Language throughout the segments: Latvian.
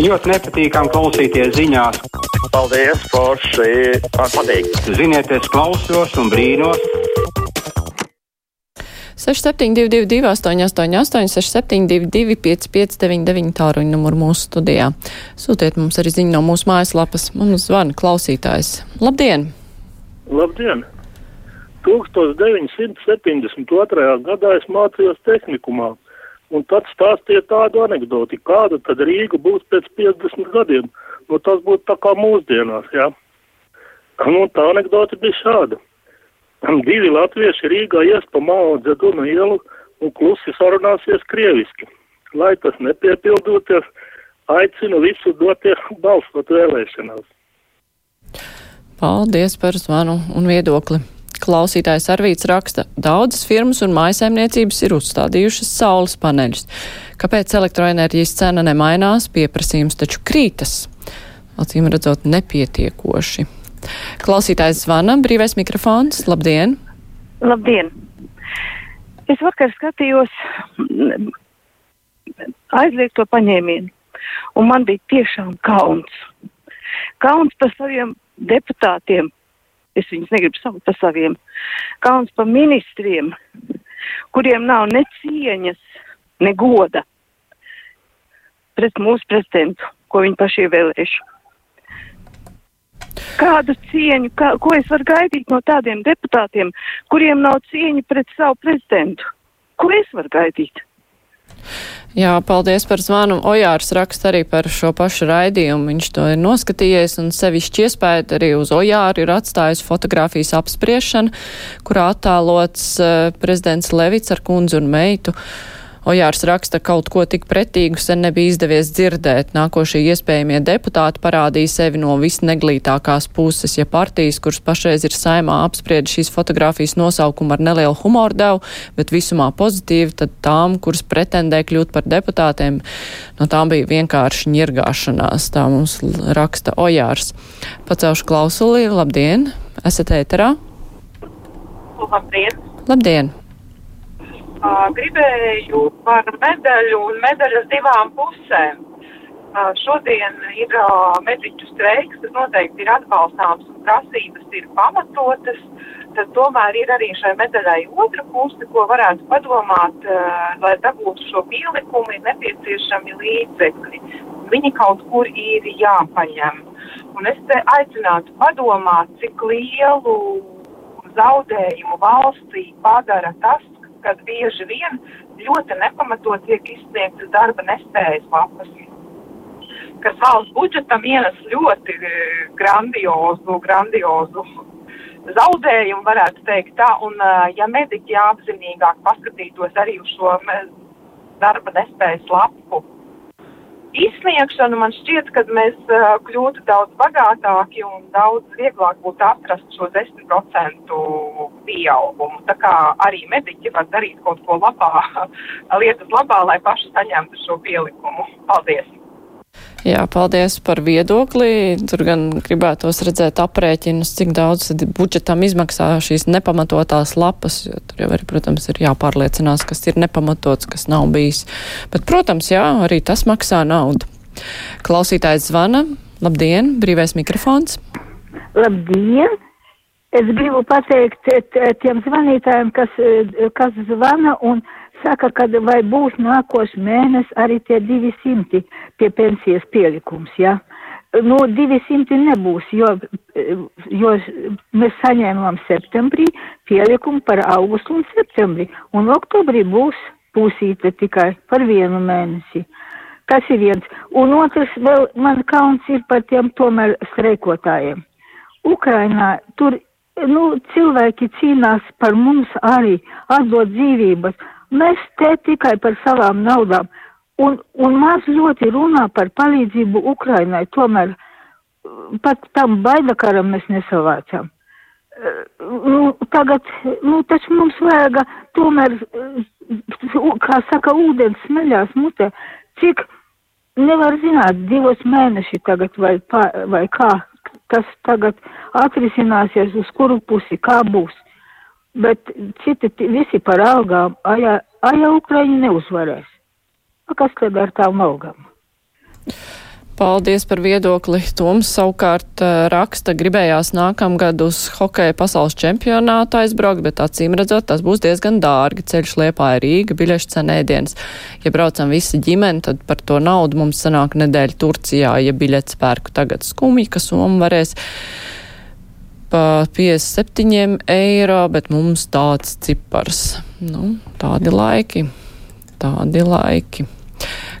Ļoti nepatīkami klausīties ziņās. Paldies, Forši! Man patīk! Ziniet, es klausos un brīnos. 6722, 888, 672, 559, tāruņa numuru mūsu studijā. Sūtiet mums arī ziņu no mūsu mājaslapas. Mums zvana klausītājs. Labdien! Labdien! 1972. gadā es mācījos tehnikumā, un tad stāstīja tādu anekdoti, kāda tad Rīga būs pēc 50 gadiem. Nu, tas būtu tā kā mūsdienās, jā. Nu, tā anekdoti bija šāda. Divi latvieši Rīgā ies pa Mao Dzeduna ielu un klusi sarunāsies krieviski. Lai tas nepiepildoties, aicinu visus doties balsot vēlēšanās. Paldies par zvanu un viedokli. Klausītājs Arvīts raksta, daudzas firmas un mājasēmniecības ir uzstādījušas saules paneļus. Kāpēc elektroenerģijas cena nemainās, pieprasījums taču krītas? Acīm redzot, nepietiekoši. Klausītājs zvana, brīvais mikrofons. Labdien! Labdien! Es vakar skatījos aizliegto paņēmienu, un man bija tiešām kauns. Kauns par saviem deputātiem. Es viņus negribu saukt par saviem. Kauns par ministriem, kuriem nav ne cieņas, ne goda pret mūsu prezidentu, ko viņi paši ievēlējuši. Kādu cieņu, kā, ko es varu gaidīt no tādiem deputātiem, kuriem nav cieņa pret savu prezidentu? Ko es varu gaidīt? Jā, paldies par zvanu. Ojārs raksta arī par šo pašu raidījumu. Viņš to ir noskatījies un sevišķi iespēja arī uz Ojāru ir atstājis fotografijas apspriešana, kurā attēlots uh, prezidents Levits ar kundzi un meitu. Uh, Ojārs raksta, kaut ko tik pretīgu sen nebija izdevies dzirdēt. Nākošie iespējamie deputāti parādīja sevi no visneglītākās puses, ja partijas, kuras pašreiz ir saimā apspried šīs fotogrāfijas nosaukumu ar nelielu humoru devu, bet visumā pozitīvi, tad tām, kuras pretendē kļūt par deputātiem, no tām bija vienkārši ņirgāšanās. Tā mums raksta Ojārs. Pacelšu klausuli. Labdien! Esat ēterā? Labdien! Labdien! Gribēju par medaļu un medaļas divām pusēm. Šodien ir mediķu streiks, tas noteikti ir atbalstāms un prasības ir pamatotas, tad tomēr ir arī šai medaļai otra puse, ko varētu padomāt, lai dabūtu šo pielikumu, ir nepieciešami līdzekļi. Viņi kaut kur ir jāpaņem. Un es te aicinātu padomāt, cik lielu zaudējumu valstī padara tas, kad bieži vien ļoti nepamatot tiek izsniegtas darba nespējas lapas, kas valsts budžetam ienes ļoti e, grandiozu, grandiozu zaudējumu, varētu teikt tā, un e, ja mediķi apzinīgāk paskatītos arī uz šo darba nespējas lapu, izsniegšanu, man šķiet, ka mēs uh, kļūtu daudz bagātāki un daudz vieglāk būtu atrast šo 10% pieaugumu. Tā kā arī mediķi var darīt kaut ko labā, lietas labā, lai paši saņemtu šo pielikumu. Paldies! Jā, paldies par viedokli. Tur gan gribētos redzēt aprēķinus, cik daudz budžetam izmaksā šīs nepamatotās lapas, jo tur jau arī, protams, ir jāpārliecinās, kas ir nepamatots, kas nav bijis. Bet, protams, jā, arī tas maksā naudu. Klausītājs zvana. Labdien, brīvais mikrofons. Labdien! Es gribu pateikt tiem zvanītājiem, kas, kas zvana un saka, ka vai būs nākošais mēnesis arī tie 200 pie pensijas pielikums, ja? Nu, 200 nebūs, jo, jo mēs saņēmām septembrī pielikumu par augustu un septembrī, un oktobrī būs pusīte tikai par vienu mēnesi. Tas ir viens. Un otrs, vēl man kauns ir par tiem tomēr streikotājiem. Ukrainā tur, nu, cilvēki cīnās par mums arī, atdot dzīvības Mēs te tikai par savām naudām. Un, un maz ļoti runā par palīdzību Ukrainai, tomēr pat tam baidakaram mēs nesavācām. Nu, tagad, nu, taču mums vajag tomēr, kā saka, ūdens smeļās mutē, cik nevar zināt, divos mēneši tagad vai, vai kā tas tagad atrisināsies, uz kuru pusi, kā būs bet citi visi par algām, aja, aja Ukraiņi neuzvarēs. A, kas tad ar tām algām? Paldies par viedokli. Toms savukārt uh, raksta, gribējās nākamgad uz hokeja pasaules čempionātu aizbraukt, bet acīm redzot, tas būs diezgan dārgi. Ceļš liepā ir Rīga, biļešu cenēdienas. Ja braucam visi ģimeni, tad par to naudu mums sanāk nedēļa Turcijā, ja biļets pērku tagad skumji, ka summa varēs pa 57 eiro, bet mums tāds cipars. Nu, tādi laiki, tādi laiki.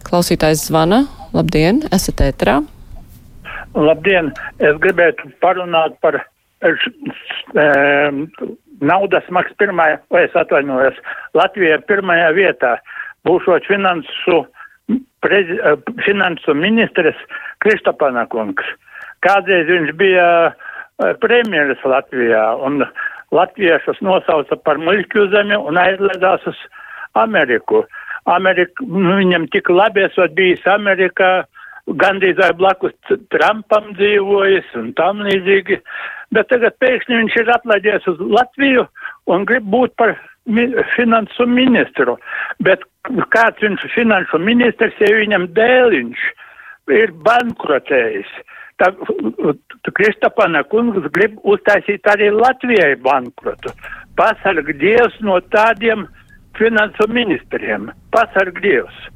Klausītājs zvana. Labdien, esat ētrā. Labdien! Es gribētu parunāt par um, naudas maksu pirmajā, vai es atvainojos, Latvija ir pirmajā vietā. Būšot finansu, prezi, finansu ministrs Kristapana kungs. Kādreiz viņš bija premjeras Latvijā un latviešus nosauca par muļķu zemi un aizledās uz Ameriku. Amerika, nu, viņam tik labi esot bijis Amerikā, gandrīz vai blakus Trumpam dzīvojis un tam līdzīgi, bet tagad pēkšņi viņš ir atlaidies uz Latviju un grib būt par mi finansu ministru, bet kāds viņš finansu ministrs, ja viņam dēliņš ir bankrotējis. Tā, Kristapana kungs grib uztaisīt arī Latvijai bankrotu. Pasarg Dievs no tādiem finansu ministriem. Pasarg Dievs!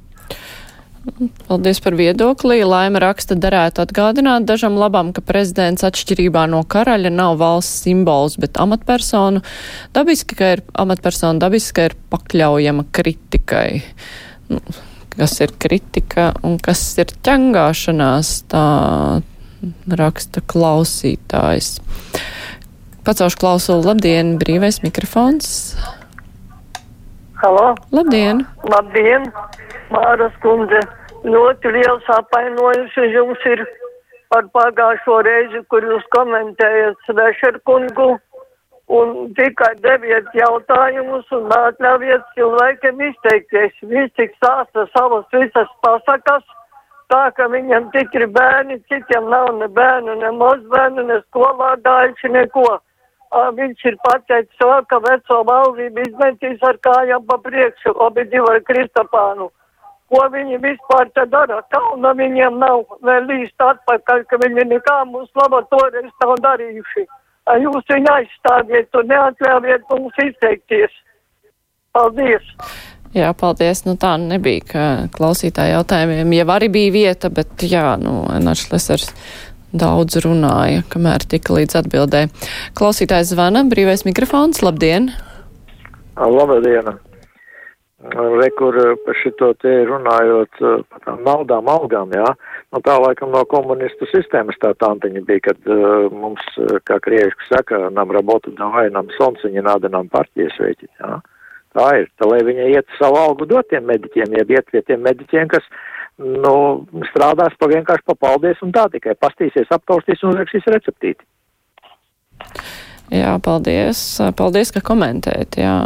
Paldies par viedokli. Laima raksta darētu atgādināt dažam labam, ka prezidents atšķirībā no karaļa nav valsts simbols, bet amatpersonu. Dabiski, ka ir amatpersona, dabiski, ka ir pakļaujama kritikai. Nu, kas ir kritika un kas ir ķengāšanās, tā raksta klausītājs. Pacaušu klausulu, labdien, brīvais mikrofons. Halo! Labdien! Labdien! Māras kundze, ļoti liels apvainojums jums ir par pagājušo reizi, kur jūs komentējat Svešerkungu un tikai deviet jautājumus un atļaujiet cilvēkiem izteikties. Viņš tik stāsta savas visas pasakas, tā ka viņam tik ir bērni, citiem nav ne bērnu, ne mazbērnu, ne skolādājuši, neko. Viņš ir pateicis to, ka veco valdību izmetīs ar kājām pa priekšu, abi divi ar Kristapānu ko viņi vispār te dara. Kauna viņiem nav vēl līst atpakaļ, ka viņi nekā mums laboratorijas nav darījuši. Jūs viņu aizstāviet un neatļaujiet mums izteikties. Paldies! Jā, paldies. Nu tā nebija, klausītāja jautājumiem jau arī bija vieta, bet jā, nu, Enārs Lesers daudz runāja, kamēr tika līdz atbildē. Klausītājs zvana, brīvais mikrofons, labdien! Labdien! Rekur par šito te runājot par tām naudām, algām, jā. Nu, tā laikam no komunistu sistēmas tā tantiņa bija, kad uh, mums, kā krieviški saka, nam robotu davai, nam sonciņa nāda, nam partijas veķi, jā. Uh, Tā ir, tā lai viņa iet savu algu dot tiem mediķiem, ja iet pie tiem mediķiem, kas, nu, strādās pa vienkārši pa paldies un tā tikai pastīsies, aptaustīs un uzrakstīs receptīti. Jā, paldies. Paldies, ka komentējat, jā.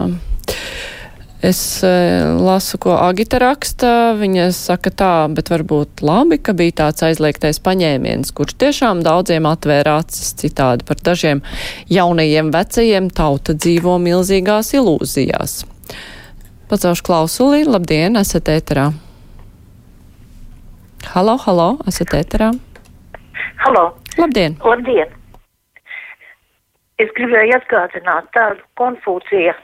Es e, lasu, ko Agita raksta. Viņa saka tā, bet varbūt labi, ka bija tāds aizliegtais paņēmiens, kurš tiešām daudziem atvēra acis citādi par dažiem jaunajiem vecajiem tauta dzīvo milzīgās ilūzijās. Pacaušu klausulī, labdien, esat ēterā. Halo, halo, esat ēterā. Halo. Labdien. Labdien. Es gribēju atgādināt tādu konfūcija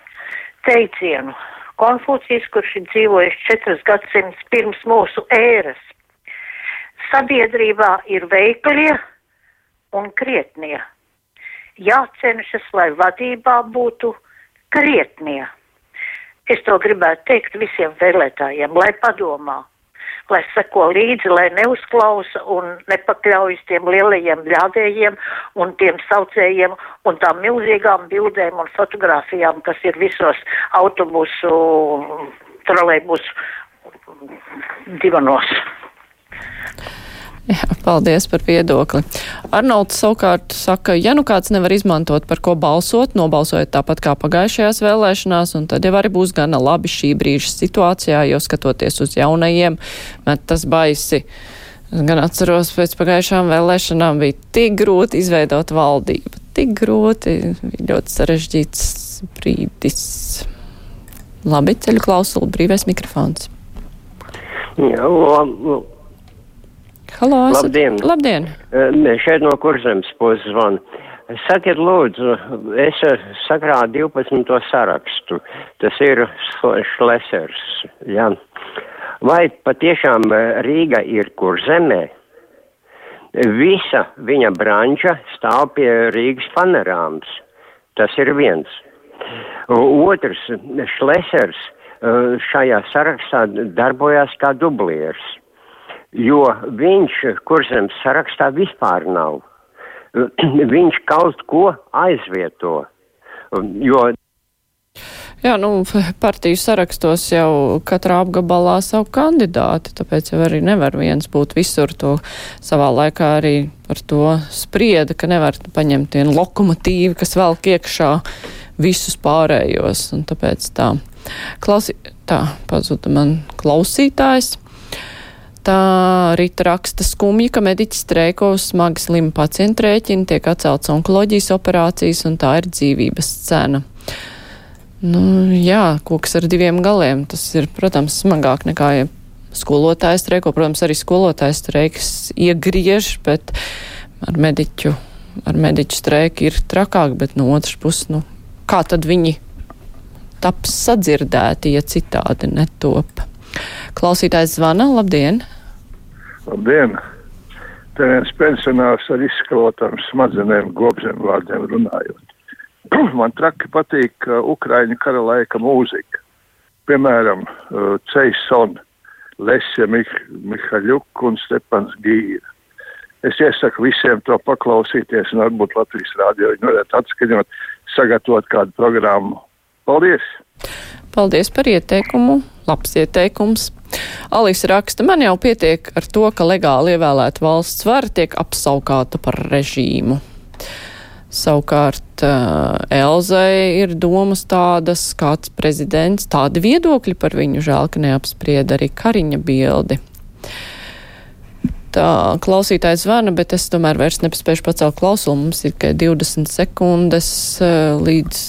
teicienu Konfūcijs, kurš ir dzīvojis četras gadsimtus pirms mūsu ēras. Sabiedrībā ir veiklie un krietnie. Jācenšas, lai vadībā būtu krietnie. Es to gribētu teikt visiem vēlētājiem, lai padomā lai seko līdzi, lai neuzklausa un nepakļaujas tiem lielajiem bļādējiem un tiem saucējiem un tām milzīgām bildēm un fotografijām, kas ir visos autobusu, trolejbusu divanos. Paldies par viedokli. Arnolds savukārt saka, ja nu kāds nevar izmantot par ko balsot, nobalsojot tāpat kā pagājušajās vēlēšanās, un tad jau arī būs gana labi šī brīža situācijā, jo skatoties uz jaunajiem, met tas baisi. Es gan atceros, pēc pagājušām vēlēšanām bija tik grūti izveidot valdību, tik grūti, bija ļoti sarežģīts brīdis. Labi, ceļu klausulu, brīvais mikrofons. Jā, labi. Halo, esat... Labdien! Labdien! Uh, šeit no kurzemes puses zvanu. Sakiet, lūdzu, es sakrāju 12. sarakstu. Tas ir Šlesers. Jā. Vai patiešām Rīga ir kurzemē? Visa viņa branča stāv pie Rīgas panorāmas. Tas ir viens. Otrs, Šlesers šajā sarakstā darbojās kā dublieris, jo viņš kurzems sarakstā vispār nav. viņš kaut ko aizvieto. Jo Jā, nu, partiju sarakstos jau katrā apgabalā savu kandidāti, tāpēc jau arī nevar viens būt visur to savā laikā arī par to sprieda, ka nevar paņemt vienu lokomotīvu, kas velk iekšā visus pārējos, un tāpēc tā. Klausi, tā, pazuda man klausītājs. Tā rīta raksta skumji, ka mediķi streiko uz smagi slimu pacientu rēķinu, tiek atcelts onkoloģijas operācijas un tā ir dzīvības cena. Nu, jā, koks ar diviem galiem. Tas ir, protams, smagāk nekā ja skolotājs streiko. Protams, arī skolotājs streiks iegriež, bet ar mediķu, ar mediķu streiku ir trakāk, bet no otras puses, nu, kā tad viņi taps sadzirdēti, ja citādi netop? Klausītājs zvana, labdien! Labdien! Te viens pensionārs ar izskalotām smadzenēm, gobzem vārdiem runājot. Man traki patīk Ukraiņu kara laika mūzika. Piemēram, uh, Ceison, Lesja Mih Mihaļuk un Stepans Gīra. Es iesaku visiem to paklausīties un varbūt Latvijas rādio viņi varētu atskaņot, sagatavot kādu programmu. Paldies! Paldies par ieteikumu! Labs ieteikums! Alisa raksta, man jau pietiek ar to, ka legāli ievēlēta valsts vara tiek apsaukāta par režīmu. Savukārt uh, Elzai ir domas tādas, kāds prezidents, tādi viedokļi par viņu žēl, ka neapsprieda arī Kariņa bildi. Tā klausītājs zvana, bet es tomēr vairs nepaspēšu pacelt klausulu. Mums ir tikai 20 sekundes uh, līdz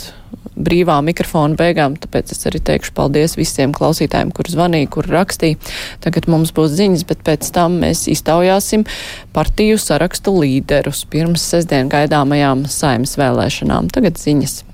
brīvā mikrofona beigām, tāpēc es arī teikšu paldies visiem klausītājiem, kur zvanīja, kur rakstīja. Tagad mums būs ziņas, bet pēc tam mēs iztaujāsim partiju sarakstu līderus pirms sestdien gaidāmajām saimas vēlēšanām. Tagad ziņas.